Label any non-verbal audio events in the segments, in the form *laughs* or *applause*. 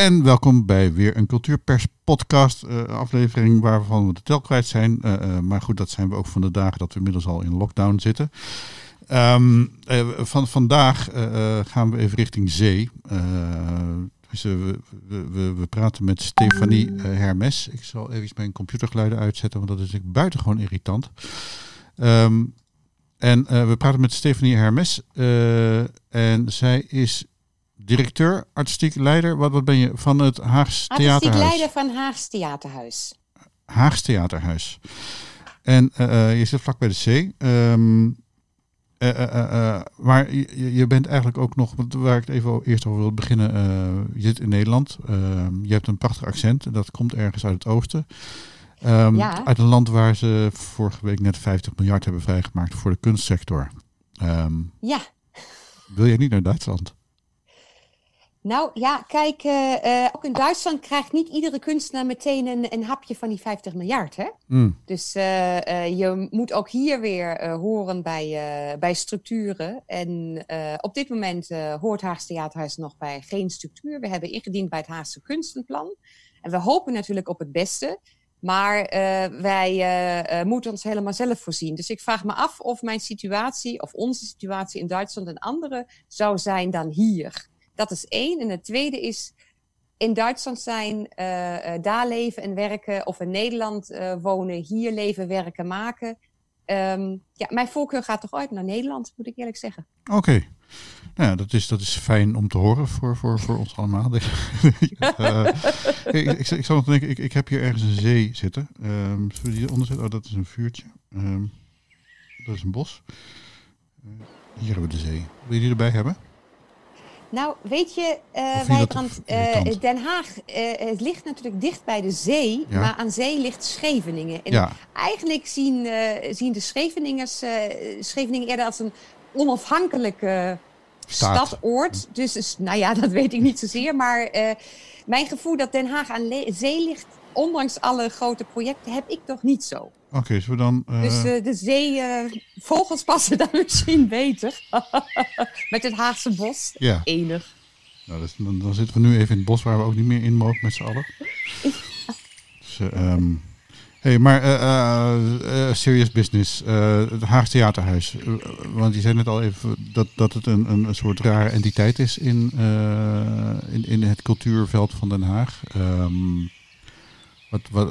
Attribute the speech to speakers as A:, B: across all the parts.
A: En welkom bij weer een Cultuurpers podcast uh, aflevering waarvan we de tel kwijt zijn. Uh, uh, maar goed, dat zijn we ook van de dagen dat we inmiddels al in lockdown zitten. Um, van vandaag gaan we even richting zee. Dus, we, we, we, praten met Stefanie Hermes. Ik zal even mijn computergeluiden uitzetten, want dat is buitengewoon irritant. Um, en we praten met Stefanie Hermes. en zij is directeur, artistiek leider. Wat, wat ben je van het Haags Theaterhuis?
B: Artistiek leider van Haags Theaterhuis.
A: Haags Theaterhuis. En uh, je zit vlak bij de zee. Um, uh, maar je, je, bent eigenlijk ook nog, waar ik het even eerst over wil beginnen. je zit in Nederland. Ehm, je hebt een prachtig accent. Dat komt ergens uit het oosten. Um, ja. Uit een land waar ze vorige week net 50 miljard hebben vrijgemaakt voor de kunstsector.
B: ja.
A: Wil je niet naar Duitsland?
B: Nou ja, kijk, uh, ook in Duitsland krijgt niet iedere kunstenaar meteen een, een hapje van die 50 miljard. Hè? Mm. Dus uh, je moet ook hier weer horen bij, bij structuren. En op dit moment hoort Haagse Theaterhuis nog bij geen structuur. We hebben ingediend bij het Haagse Kunstenplan. En we hopen natuurlijk op het beste. Maar wij moeten ons helemaal zelf voorzien. Dus ik vraag me af of mijn situatie, of onze situatie in Duitsland een andere zou zijn dan hier. Dat is één. En het tweede is in Duitsland zijn, uh, daar leven en werken, of in Nederland uh, wonen, hier leven, werken, maken. Um, ja, mijn voorkeur gaat toch uit naar Nederland, moet ik eerlijk zeggen.
A: Oké. Nou ja, dat is, dat is fijn om te horen voor, voor, voor ons allemaal. *laughs* ik, ik, zal nog denken, ik, ik heb hier ergens een zee zitten. Um, zullen we die onderzetten? Oh, dat is een vuurtje. Um, dat is een bos. Hier hebben we de zee. Wil je die erbij hebben?
B: Nou, weet je, uh, wij uh, Den Haag uh, het ligt natuurlijk dicht bij de zee, maar aan zee ligt Scheveningen. En ja. eigenlijk zien, zien de Scheveningers Scheveningen eerder als een onafhankelijke Staat. stadoord. Dus, dus, nou ja, *laughs* dat weet ik niet zozeer. Maar mijn gevoel dat Den Haag aan zee ligt, ondanks alle grote projecten, heb ik toch niet zo.
A: Oké, okay, we dan...
B: Uh... Dus uh, de zeevogels uh, passen *laughs* daar misschien beter. *laughs* met het Haagse bos. Ja. Enig.
A: Nou, dus, dan, dan, zitten we nu even in het bos waar we ook niet meer in mogen met z'n allen. dus, um, hey, maar serious business. het Haagse Theaterhuis. want je zei net al even dat, dat het een, een, een soort rare entiteit is in, in, in het cultuurveld van Den Haag. Um, wat, wat,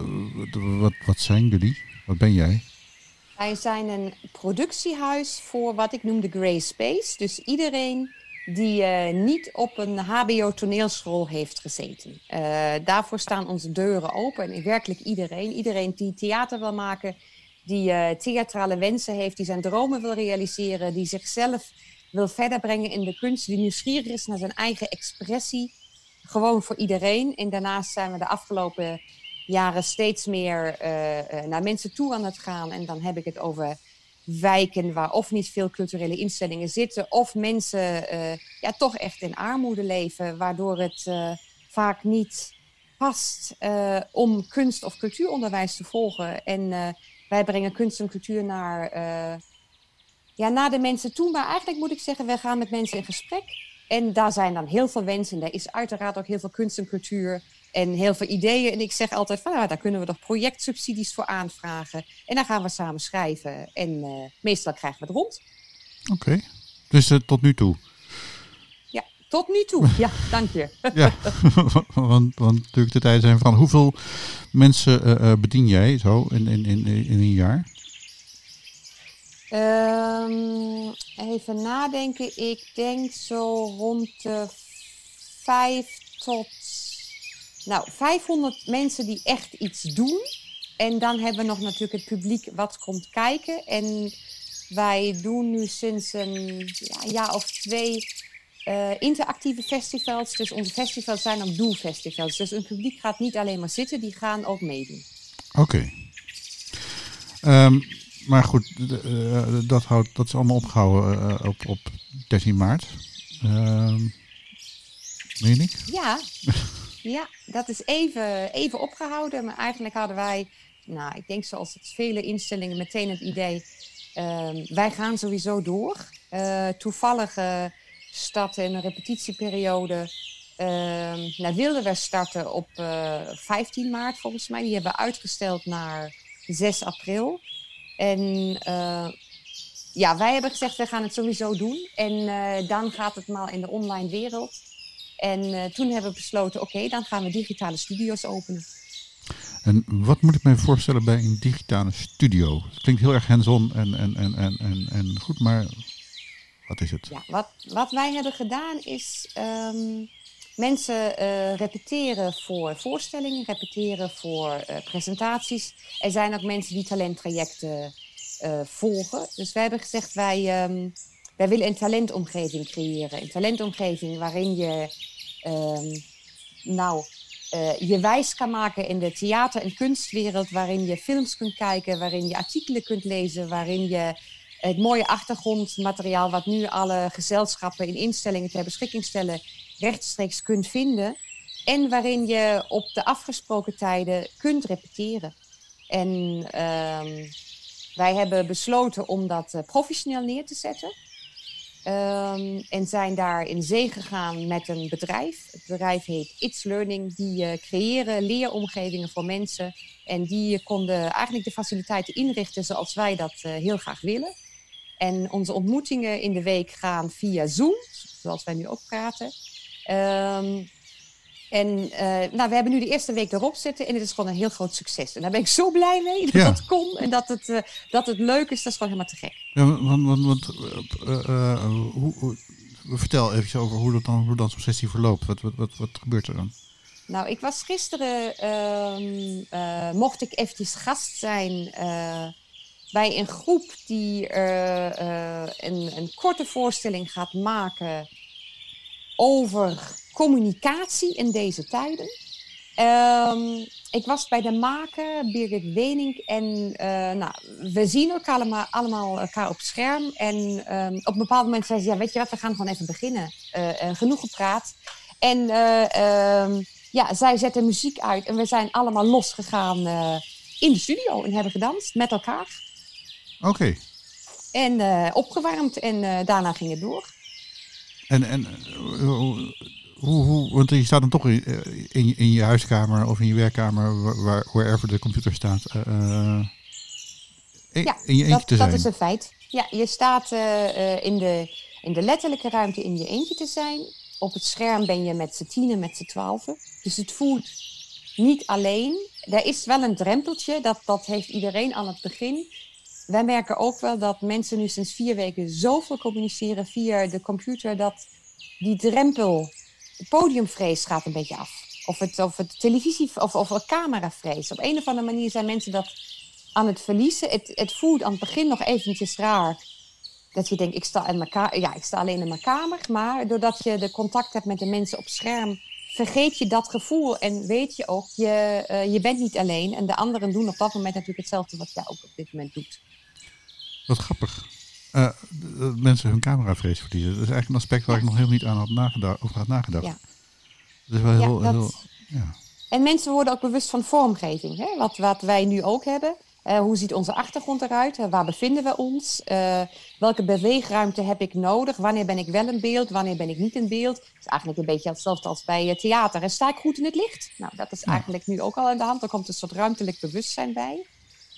A: wat, wat zijn jullie? Wat ben jij?
B: Wij zijn een productiehuis voor wat ik noem de Grey Space. Dus iedereen die uh, niet op een HBO-toneelschool heeft gezeten. Uh, daarvoor staan onze deuren open. En werkelijk iedereen. Iedereen die theater wil maken, die uh, theatrale wensen heeft, die zijn dromen wil realiseren, die zichzelf wil verder brengen in de kunst, die nieuwsgierig is naar zijn eigen expressie. Gewoon voor iedereen. En daarnaast zijn we de afgelopen jaren steeds meer uh, naar mensen toe aan het gaan. En dan heb ik het over wijken waar of niet veel culturele instellingen zitten, of mensen uh, ja, toch echt in armoede leven, waardoor het vaak niet past om kunst- of cultuuronderwijs te volgen. En wij brengen kunst en cultuur naar, ja, naar de mensen toe. Maar eigenlijk moet ik zeggen, wij gaan met mensen in gesprek. En daar zijn dan heel veel wensen. Er is uiteraard ook heel veel kunst en cultuur en heel veel ideeën. En ik zeg altijd van, ja, daar kunnen we toch projectsubsidies voor aanvragen. En dan gaan we samen schrijven. En uh, meestal krijgen we het rond.
A: Oké, dus uh, tot nu toe?
B: Ja, tot nu toe. *laughs* Ja, dank je. *laughs*
A: ja, *laughs* want, want natuurlijk de tijd zijn van hoeveel mensen uh, bedien jij zo in, in, in, in een jaar?
B: Um, even nadenken. Ik denk zo rond de vijf tot nou, 500 mensen die echt iets doen. En dan hebben we nog natuurlijk het publiek wat komt kijken. En wij doen nu sinds een ja, jaar of twee uh, interactieve festivals. Dus onze festivals zijn ook doelfestivals. Dus een publiek gaat niet alleen maar zitten, die gaan ook meedoen.
A: Oké. Okay. Um, maar goed, uh, dat, houdt, dat is allemaal opgehouden uh, op, op 13 maart. Meen ik?
B: Ja. *laughs* Ja, dat is even, even opgehouden. Maar eigenlijk hadden wij, nou, ik denk zoals het vele instellingen, meteen het idee. Uh, wij gaan sowieso door. Uh, toevallig uh, in een repetitieperiode uh, nou, wilden we starten op 15 maart volgens mij. Die hebben we uitgesteld naar 6 april. En ja, wij hebben gezegd, we gaan het sowieso doen. En dan gaat het maar in de online wereld. En toen hebben we besloten, oké, dan gaan we digitale studio's openen.
A: En wat moet ik me voorstellen bij een digitale studio? Het klinkt heel erg hands-on en, en, en, en, en, en goed, maar wat is het?
B: Ja, wat, wat wij hebben gedaan is um, mensen uh, repeteren voor voorstellingen, repeteren voor uh, presentaties. Er zijn ook mensen die talenttrajecten uh, volgen. Dus wij hebben gezegd, wij, um, wij willen een talentomgeving creëren. Een talentomgeving waarin je um, nou, uh, je wijs kan maken in de theater- en kunstwereld, waarin je films kunt kijken, waarin je artikelen kunt lezen, waarin je het mooie achtergrondmateriaal wat nu alle gezelschappen in instellingen ter beschikking stellen, rechtstreeks kunt vinden. En waarin je op de afgesproken tijden kunt repeteren. En uh, wij hebben besloten om dat uh, professioneel neer te zetten. Um, en zijn daar in zee gegaan met een bedrijf. Het bedrijf heet It's Learning. Die uh, creëren leeromgevingen voor mensen. En die konden eigenlijk de faciliteiten inrichten zoals wij dat uh, heel graag willen. En onze ontmoetingen in de week gaan via Zoom, zoals wij nu ook praten. Um, en uh, nou, we hebben nu de eerste week erop zitten en het is gewoon een heel groot succes. En daar ben ik zo blij mee dat ja. dat kon en dat het, uh, dat het leuk is. Dat is gewoon helemaal te gek.
A: Ja, want, want, want uh, hoe, hoe, vertel even over hoe dat dan, hoe zo'n sessie verloopt. Wat, wat, wat, wat gebeurt er dan?
B: Nou, ik was gisteren, uh, mocht ik eventjes gast zijn bij een groep die een, een korte voorstelling gaat maken over communicatie in deze tijden. Um, ik was bij de maker, Birgit Wening, en uh, nou, we zien elkaar allemaal, allemaal elkaar op het scherm. En um, op een bepaald moment zei ze, ja, weet je wat, we gaan gewoon even beginnen. Uh, uh, genoeg gepraat. En um, ja, zij zette muziek uit en we zijn allemaal losgegaan in de studio en hebben gedanst met elkaar.
A: Oké. Okay.
B: En opgewarmd en daarna ging het door.
A: En, en hoe, hoe, want je staat dan toch in, in, in, je huiskamer of in je werkkamer, waar, wherever de computer staat, uh, in,
B: ja,
A: in je eentje
B: dat,
A: te zijn.
B: dat is een feit. Ja, je staat uh, in, de, in de letterlijke ruimte in je eentje te zijn. Op het scherm ben je met z'n tienen, met z'n twaalfen. Dus het voelt niet alleen. Er is wel een drempeltje, dat, dat heeft iedereen aan het begin. Wij merken ook wel dat mensen nu sinds vier weken zoveel communiceren via de computer, dat die drempel podiumvrees gaat een beetje af. Of het, of het televisie- of, of het cameravrees. Op een of andere manier zijn mensen dat aan het verliezen. Het, het voelt aan het begin nog eventjes raar. Dat je denkt, ik sta, in mijn ja, ik sta alleen in mijn kamer. Maar doordat je de contact hebt met de mensen op scherm... vergeet je dat gevoel en weet je ook, je, uh, je bent niet alleen. En de anderen doen op dat moment natuurlijk hetzelfde wat jij ook op dit moment doet.
A: Wat grappig. Uh, dat mensen hun cameravrees verliezen. Dat is eigenlijk een aspect waar ja. ik nog helemaal niet aan had nagedacht, over had nagedacht. Ja. Dat is wel heel... Ja, dat... heel ja.
B: En mensen worden ook bewust van vormgeving. Hè? Wat, wat wij nu ook hebben. Uh, hoe ziet onze achtergrond eruit? Uh, waar bevinden we ons? Uh, welke beweegruimte heb ik nodig? Wanneer ben ik wel in beeld? Wanneer ben ik niet in beeld? Dat is eigenlijk een beetje hetzelfde als bij theater. En sta ik goed in het licht? Nou, dat is eigenlijk nu ook al aan de hand. Er komt een soort ruimtelijk bewustzijn bij.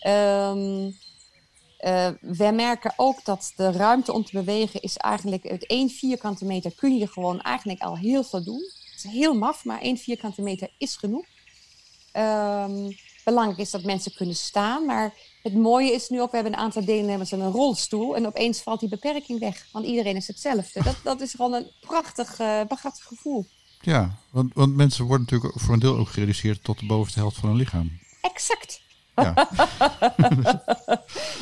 B: Um, uh, wij merken ook dat de ruimte om te bewegen is eigenlijk... uit één vierkante meter kun je gewoon eigenlijk al heel veel doen. Het is heel maf, maar één vierkante meter is genoeg. Um, belangrijk is dat mensen kunnen staan. Maar het mooie is nu ook, we hebben een aantal deelnemers in een rolstoel. En opeens valt die beperking weg, want iedereen is hetzelfde. Dat, dat is gewoon een prachtig, uh, gevoel.
A: Ja, want, want mensen worden natuurlijk voor een deel ook gereduceerd tot de bovenste helft van hun lichaam.
B: Exact. Ja. *laughs*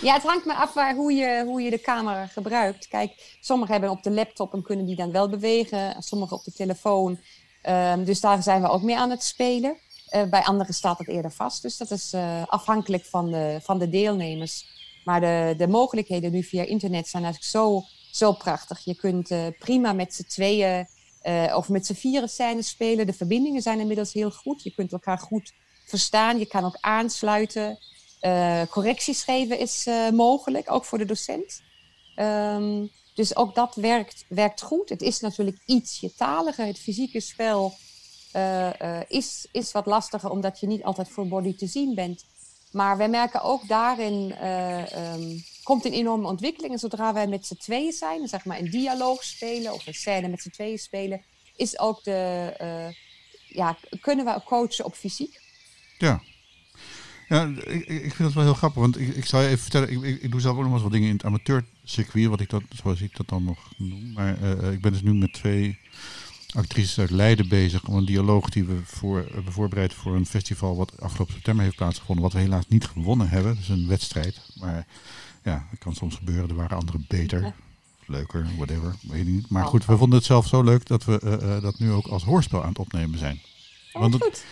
B: ja, het hangt maar af waar, hoe, je, hoe je de camera gebruikt. Kijk, sommigen hebben op de laptop en kunnen die dan wel bewegen. Sommigen op de telefoon. Um, dus daar zijn we ook mee aan het spelen. Uh, bij anderen staat het eerder vast. Dus dat is uh, afhankelijk van de, van de deelnemers. Maar de, de mogelijkheden nu via internet zijn eigenlijk zo, zo prachtig. Je kunt uh, prima met z'n tweeën of met z'n vieren scènes spelen. De verbindingen zijn inmiddels heel goed. Je kunt elkaar goed verstaan. Je kan ook aansluiten. Uh, correcties geven is uh, mogelijk, ook voor de docent. Um, Dus ook dat werkt, werkt goed. Het is natuurlijk ietsje taliger. Het fysieke spel is, is wat lastiger, omdat je niet altijd voor body te zien bent. Maar wij merken ook daarin um, komt een enorme ontwikkeling. En zodra wij met z'n tweeën zijn, zeg maar een dialoog spelen of een scène met z'n tweeën spelen, is ook de, ja, kunnen we coachen op fysiek.
A: Ja. Ja, ik, ik vind dat wel heel grappig, want ik, ik zal je even vertellen, ik, ik, doe zelf ook nog wel wat dingen in het amateurcircuit, wat ik dat, zoals ik dat dan nog noem. Maar uh, ik ben dus nu met twee actrices uit Leiden bezig om een dialoog die we voor, hebben voorbereid voor een festival wat afgelopen september heeft plaatsgevonden, wat we helaas niet gewonnen hebben. Dus een wedstrijd, maar ja, dat kan soms gebeuren. Er waren anderen beter, leuker, whatever, weet niet. Maar goed, we vonden het zelf zo leuk dat we uh, dat nu ook als hoorspel aan het opnemen zijn.
B: Oh, Want het,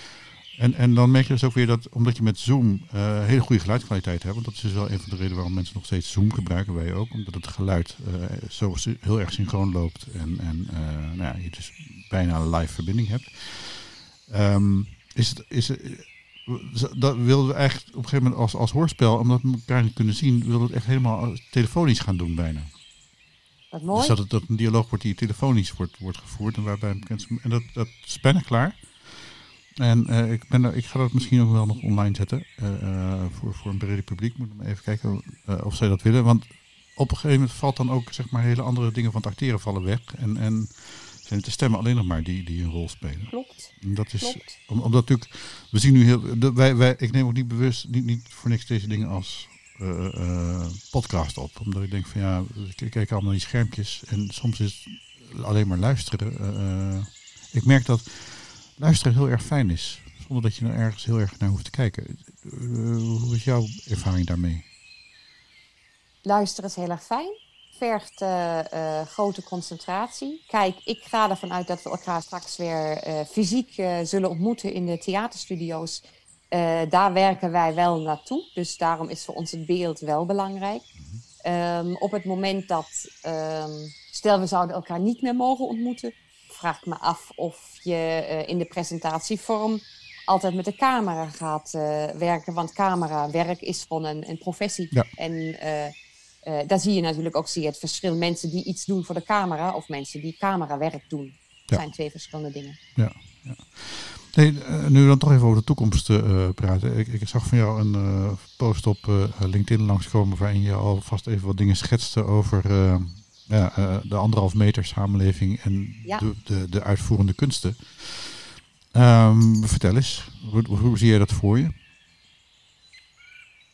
A: en, en dan merk je dus ook weer dat, omdat je met Zoom uh, hele goede geluidskwaliteit hebt, want dat is dus wel een van de redenen waarom mensen nog steeds Zoom gebruiken, wij ook, omdat het geluid uh, zo heel erg synchroon loopt en, en nou ja, je dus bijna een live verbinding hebt. Um, is het, is het, dat wilden we eigenlijk op een gegeven moment als, als hoorspel, omdat we elkaar niet kunnen zien, wilden we het echt helemaal telefonisch gaan doen bijna.
B: Wat mooi.
A: Dus dat het dat een dialoog wordt die telefonisch wordt, wordt gevoerd en waarbij en dat, dat is bijna klaar. En uh, ik, ben er, ik ga dat misschien ook wel nog online zetten uh, voor, voor een breder publiek. Moet even kijken of zij dat willen. Want op een gegeven moment valt dan ook zeg maar hele andere dingen van het acteren vallen weg. En, en zijn het de stemmen alleen nog maar die, die een rol spelen.
B: Klopt.
A: En dat is, Klopt. Om, omdat natuurlijk, we zien nu heel, wij, wij, ik neem ook niet bewust, niet, niet voor niks deze dingen als uh, uh, podcast op. Omdat ik denk van ja, ik kijk allemaal die schermpjes en soms is alleen maar luisteren. Uh, ik merk dat luisteren heel erg fijn is. Zonder dat je er ergens heel erg naar hoeft te kijken. hoe is jouw ervaring daarmee?
B: Luisteren is heel erg fijn vergt uh, uh, grote concentratie. Kijk, ik ga ervan uit dat we elkaar straks weer uh, fysiek zullen ontmoeten in de theaterstudio's. daar werken wij wel naartoe, dus daarom is voor ons het beeld wel belangrijk. Um, op het moment dat, um, stel we zouden elkaar niet meer mogen ontmoeten, vraag ik me af of je in de presentatievorm altijd met de camera gaat werken. Want camerawerk is gewoon een, een professie.
A: Ja.
B: En uh, daar zie je natuurlijk ook zie je het verschil. Mensen die iets doen voor de camera of mensen die camerawerk doen. Dat zijn twee verschillende dingen.
A: Ja, ja. Nee, nu we dan toch even over de toekomst uh, praten. Ik, ik, zag van jou een post op LinkedIn langskomen waarin je alvast even wat dingen schetste over ja, de anderhalf meter samenleving en
B: ja.
A: de, de, de, uitvoerende kunsten. Um, vertel eens, hoe, hoe zie je dat voor je?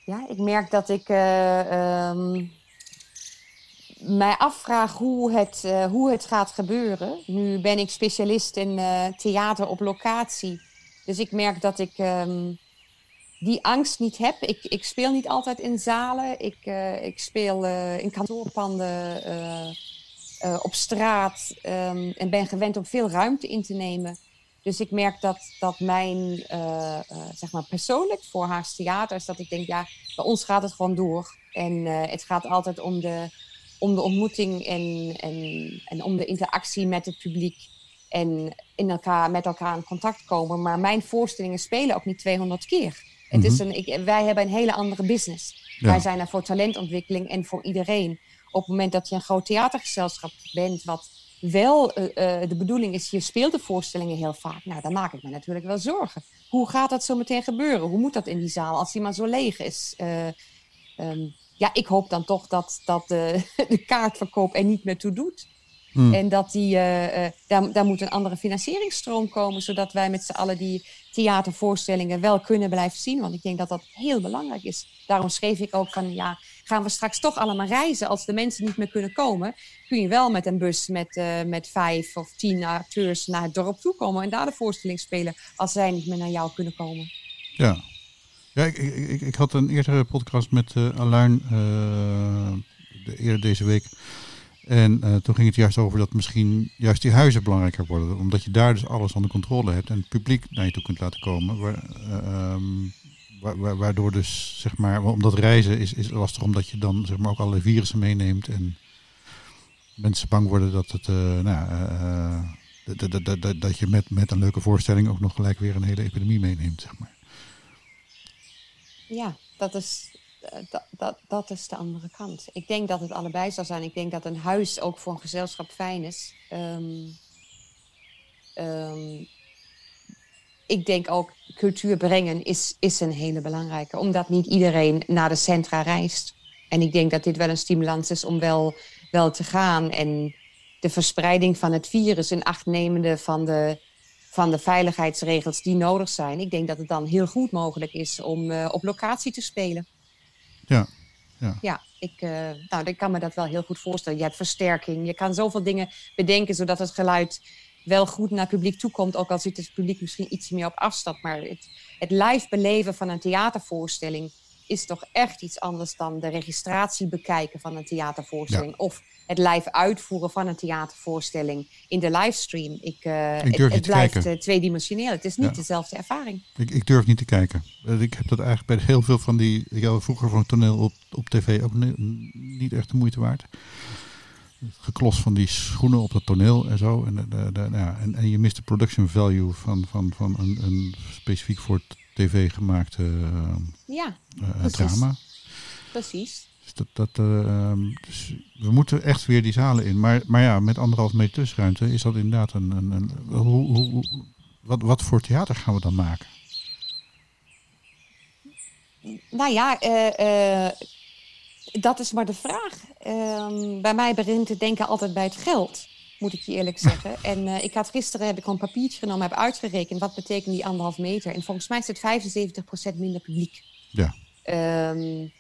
B: Ja, ik merk dat ik um, mij afvraag hoe het, uh, hoe het gaat gebeuren. Nu ben ik specialist in uh, theater op locatie. Dus ik merk dat ik um, die angst niet heb. Ik, ik speel niet altijd in zalen. Ik, uh, ik speel in kantoorpanden, op straat. Um, en ben gewend om veel ruimte in te nemen. Dus ik merk dat, dat mijn, zeg maar persoonlijk voor Haars Theater is dat ik denk, ja, bij ons gaat het gewoon door. En het gaat altijd om de, om de ontmoeting en, en, en om de interactie met het publiek. En in elkaar, met elkaar in contact komen. Maar mijn voorstellingen spelen ook niet 200 keer. Het
A: Mhm.
B: is een, ik, wij hebben een hele andere business.
A: Ja.
B: Wij zijn er voor talentontwikkeling en voor iedereen. Op het moment dat je een groot theatergezelschap bent, wat wel eh, eh, de bedoeling is, je speelt de voorstellingen heel vaak. Nou, dan maak ik me natuurlijk wel zorgen. Hoe gaat dat zo meteen gebeuren? Hoe moet dat in die zaal als die maar zo leeg is? Eh, ehm, ja, ik hoop dan toch dat, dat de, *laughs* de kaartverkoop er niet meer toe doet.
A: Hmm.
B: En dat die, eh, eh, daar, daar moet een andere financieringsstroom komen, zodat wij met z'n allen die theatervoorstellingen wel kunnen blijven zien. Want ik denk dat dat heel belangrijk is. Daarom schreef ik ook van, ja, gaan we straks toch allemaal reizen als de mensen niet meer kunnen komen? Kun je wel met een bus met, uh, met vijf of tien acteurs naar het dorp toe komen en daar de voorstelling spelen als zij niet meer naar jou kunnen komen.
A: Ja, ja ik, ik, ik, ik had een eerdere podcast met uh, Aluin uh, de, eerder deze week. En uh, toen ging het juist over dat misschien juist die huizen belangrijker worden. Omdat je daar dus alles onder controle hebt en het publiek naar je toe kunt laten komen. Waar, um, wa waardoor dus, zeg maar, omdat reizen is, is lastig omdat je dan zeg maar ook allerlei virussen meeneemt. En mensen bang worden dat het, nou, dat, dat, dat je met, met een leuke voorstelling ook nog gelijk weer een hele epidemie meeneemt, zeg maar.
B: Ja, dat is dat, dat, is de andere kant. Ik denk dat het allebei zou zijn. Ik denk dat een huis ook voor een gezelschap fijn is. Ehm, ehm, ik denk ook cultuur brengen is, is een hele belangrijke. Omdat niet iedereen naar de centra reist. En ik denk dat dit wel een stimulans is om wel, wel te gaan. En de verspreiding van het virus in acht nemende van de, van de veiligheidsregels die nodig zijn. Ik denk dat het dan heel goed mogelijk is om uh, op locatie te spelen.
A: Ja, ja.
B: ja ik, uh, nou, ik kan me dat wel heel goed voorstellen. Je hebt versterking, je kan zoveel dingen bedenken zodat het geluid wel goed naar het publiek toekomt. Ook al zit het publiek misschien iets meer op afstand. Maar het, het live beleven van een theatervoorstelling is toch echt iets anders dan de registratie bekijken van een theatervoorstelling. Of het live uitvoeren van een theatervoorstelling in de livestream. Ik, uh,
A: ik
B: het,
A: het
B: blijft
A: uh,
B: tweedimensioneel. Het is niet ja. dezelfde ervaring.
A: Ik, ik, durf niet te kijken. Ik heb dat eigenlijk bij heel veel van die. Ik had vroeger van toneel op, op tv ook niet echt de moeite waard. Het geklos van die schoenen op het toneel en zo. En, de, de, de, ja, en, en je mist de production value van, van, van een, een specifiek voor tv gemaakte uh,
B: ja,
A: uh, drama.
B: Precies.
A: Dus dat, dat, uh, dus we moeten echt weer die zalen in. Maar, maar ja, met anderhalf meter tussenruimte is dat inderdaad een. een, een hoe, hoe, wat, wat voor theater gaan we dan maken?
B: Nou ja, dat is maar de vraag. Ehm, bij mij begint het denken altijd bij het geld moet ik je eerlijk zeggen. *laughs* En uh, ik had gisteren heb ik een papiertje genomen, heb uitgerekend wat betekent die anderhalf meter. En volgens mij is het 75% minder publiek.
A: Ja.
B: Um,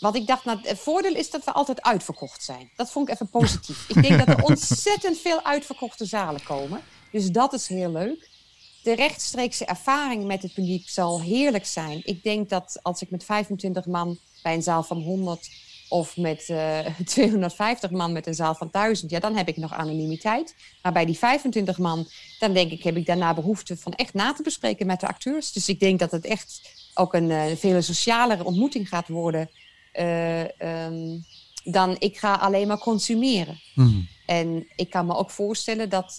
B: want ik dacht, nou, het voordeel is dat we altijd uitverkocht zijn. Dat vond ik even positief. ik denk dat er *laughs* ontzettend veel uitverkochte zalen komen. Dus dat is heel leuk. De rechtstreekse ervaring met het publiek zal heerlijk zijn. Ik denk dat als ik met 25 man bij een zaal van 100 of met *laughs* uh, 250 man met een zaal van 1000, ja, dan heb ik nog anonimiteit. Maar bij die 25 man, dan denk ik, heb ik daarna behoefte van echt na te bespreken met de acteurs. Dus ik denk dat het echt ook een uh, veel socialere ontmoeting gaat worden uh, um, dan ik ga alleen maar consumeren.
A: Mm.
B: En ik kan me ook voorstellen dat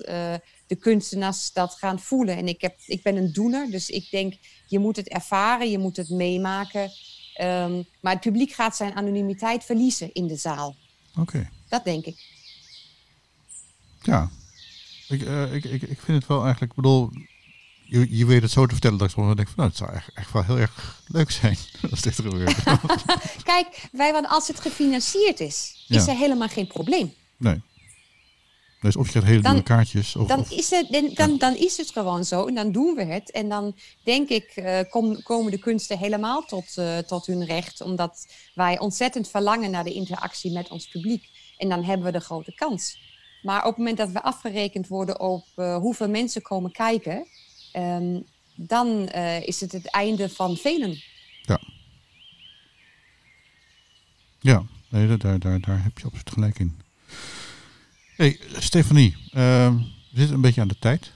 B: de kunstenaars dat gaan voelen. En ik, heb, ik ben een doener, dus ik denk, je moet het ervaren, je moet het meemaken. Um, maar het publiek gaat zijn anonimiteit verliezen in de zaal.
A: Oké. Okay.
B: Dat denk ik.
A: Ja, ik, uh, ik, ik, ik vind het wel eigenlijk, ik bedoel, je, je weet het zo te vertellen dat ik gewoon denk van, nou, het zou echt, echt wel heel erg leuk zijn *laughs* als dit er gebeurt. *laughs*
B: Kijk, wij, want als het gefinancierd is, is er helemaal geen probleem.
A: Nee. Dus of je gaat hele
B: dan,
A: dure kaartjes. Of,
B: dan,
A: of,
B: is het, dan, dan, dan, is het gewoon zo en dan doen we het. En dan denk ik, uh, kom, komen de kunsten helemaal tot, uh, tot hun recht. Omdat wij ontzettend verlangen naar de interactie met ons publiek. En dan hebben we de grote kans. Maar op het moment dat we afgerekend worden op uh, hoeveel mensen komen kijken... Um, dan is het het einde van velen.
A: Ja. Ja, nee, daar, daar, daar heb je absoluut gelijk in. Hey, Stefanie, uh, we zitten een beetje aan de tijd.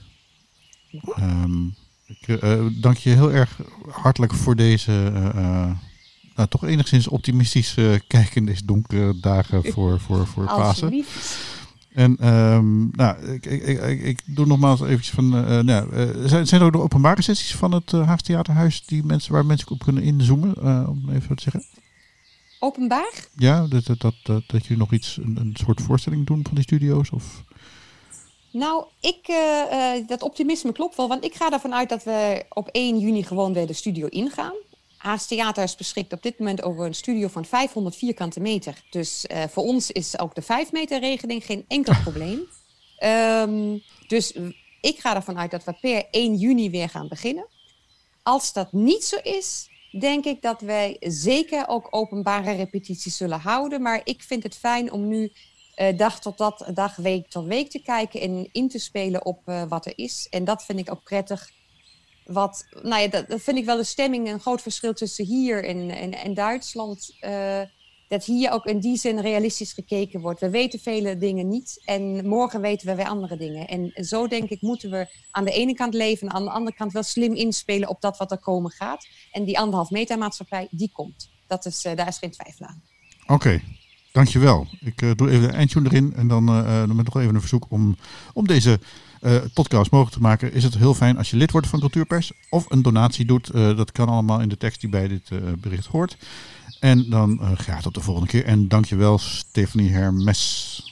A: Um, ik uh, dank je heel erg hartelijk voor deze, uh, nou, toch enigszins optimistisch kijk in deze donkere dagen *laughs* voor, voor, voor Pasen. En um, nou, ik, ik, ik, ik, doe nogmaals eventjes van, nou, zijn, zijn er ook de openbare sessies van het Haagse Theaterhuis die mensen, waar mensen op kunnen inzoomen, om even te zeggen?
B: Openbaar?
A: Ja, dat, dat, dat, dat, dat jullie nog iets, een, een soort voorstelling doen van die studio's? Of?
B: Nou, ik, uh, uh, dat optimisme klopt wel, want ik ga ervan uit dat we op 1 juni gewoon weer de studio ingaan. Haas Theater beschikt op dit moment over een studio van 500 vierkante meter. Dus uh, voor ons is ook de 5 meter regeling geen enkel *laughs* probleem. Um, dus ik ga ervan uit dat we per 1 juni weer gaan beginnen. Als dat niet zo is, denk ik dat wij zeker ook openbare repetities zullen houden. Maar ik vind het fijn om nu uh, dag tot dag, dag, week tot week te kijken en in te spelen op uh, wat er is. En dat vind ik ook prettig. Wat, nou ja, dat, dat vind ik wel de stemming een groot verschil tussen hier en, en, en Duitsland. Uh, dat hier ook in die zin realistisch gekeken wordt. We weten vele dingen niet en morgen weten we weer andere dingen. En zo denk ik moeten we aan de ene kant leven en aan de andere kant wel slim inspelen op dat wat er komen gaat. En die anderhalf meter maatschappij, die komt. Dat is, eh, daar is geen twijfel aan.
A: Oké, dankjewel. Ik eh, doe even de eindtune erin en dan eh, nog even een verzoek om, om deze podcast mogelijk te maken. Is het heel fijn als je lid wordt van Cultuurpers of een donatie doet. dat kan allemaal in de tekst die bij dit bericht hoort. En dan uh, graag tot de volgende keer. En dankjewel Stephanie Hermes.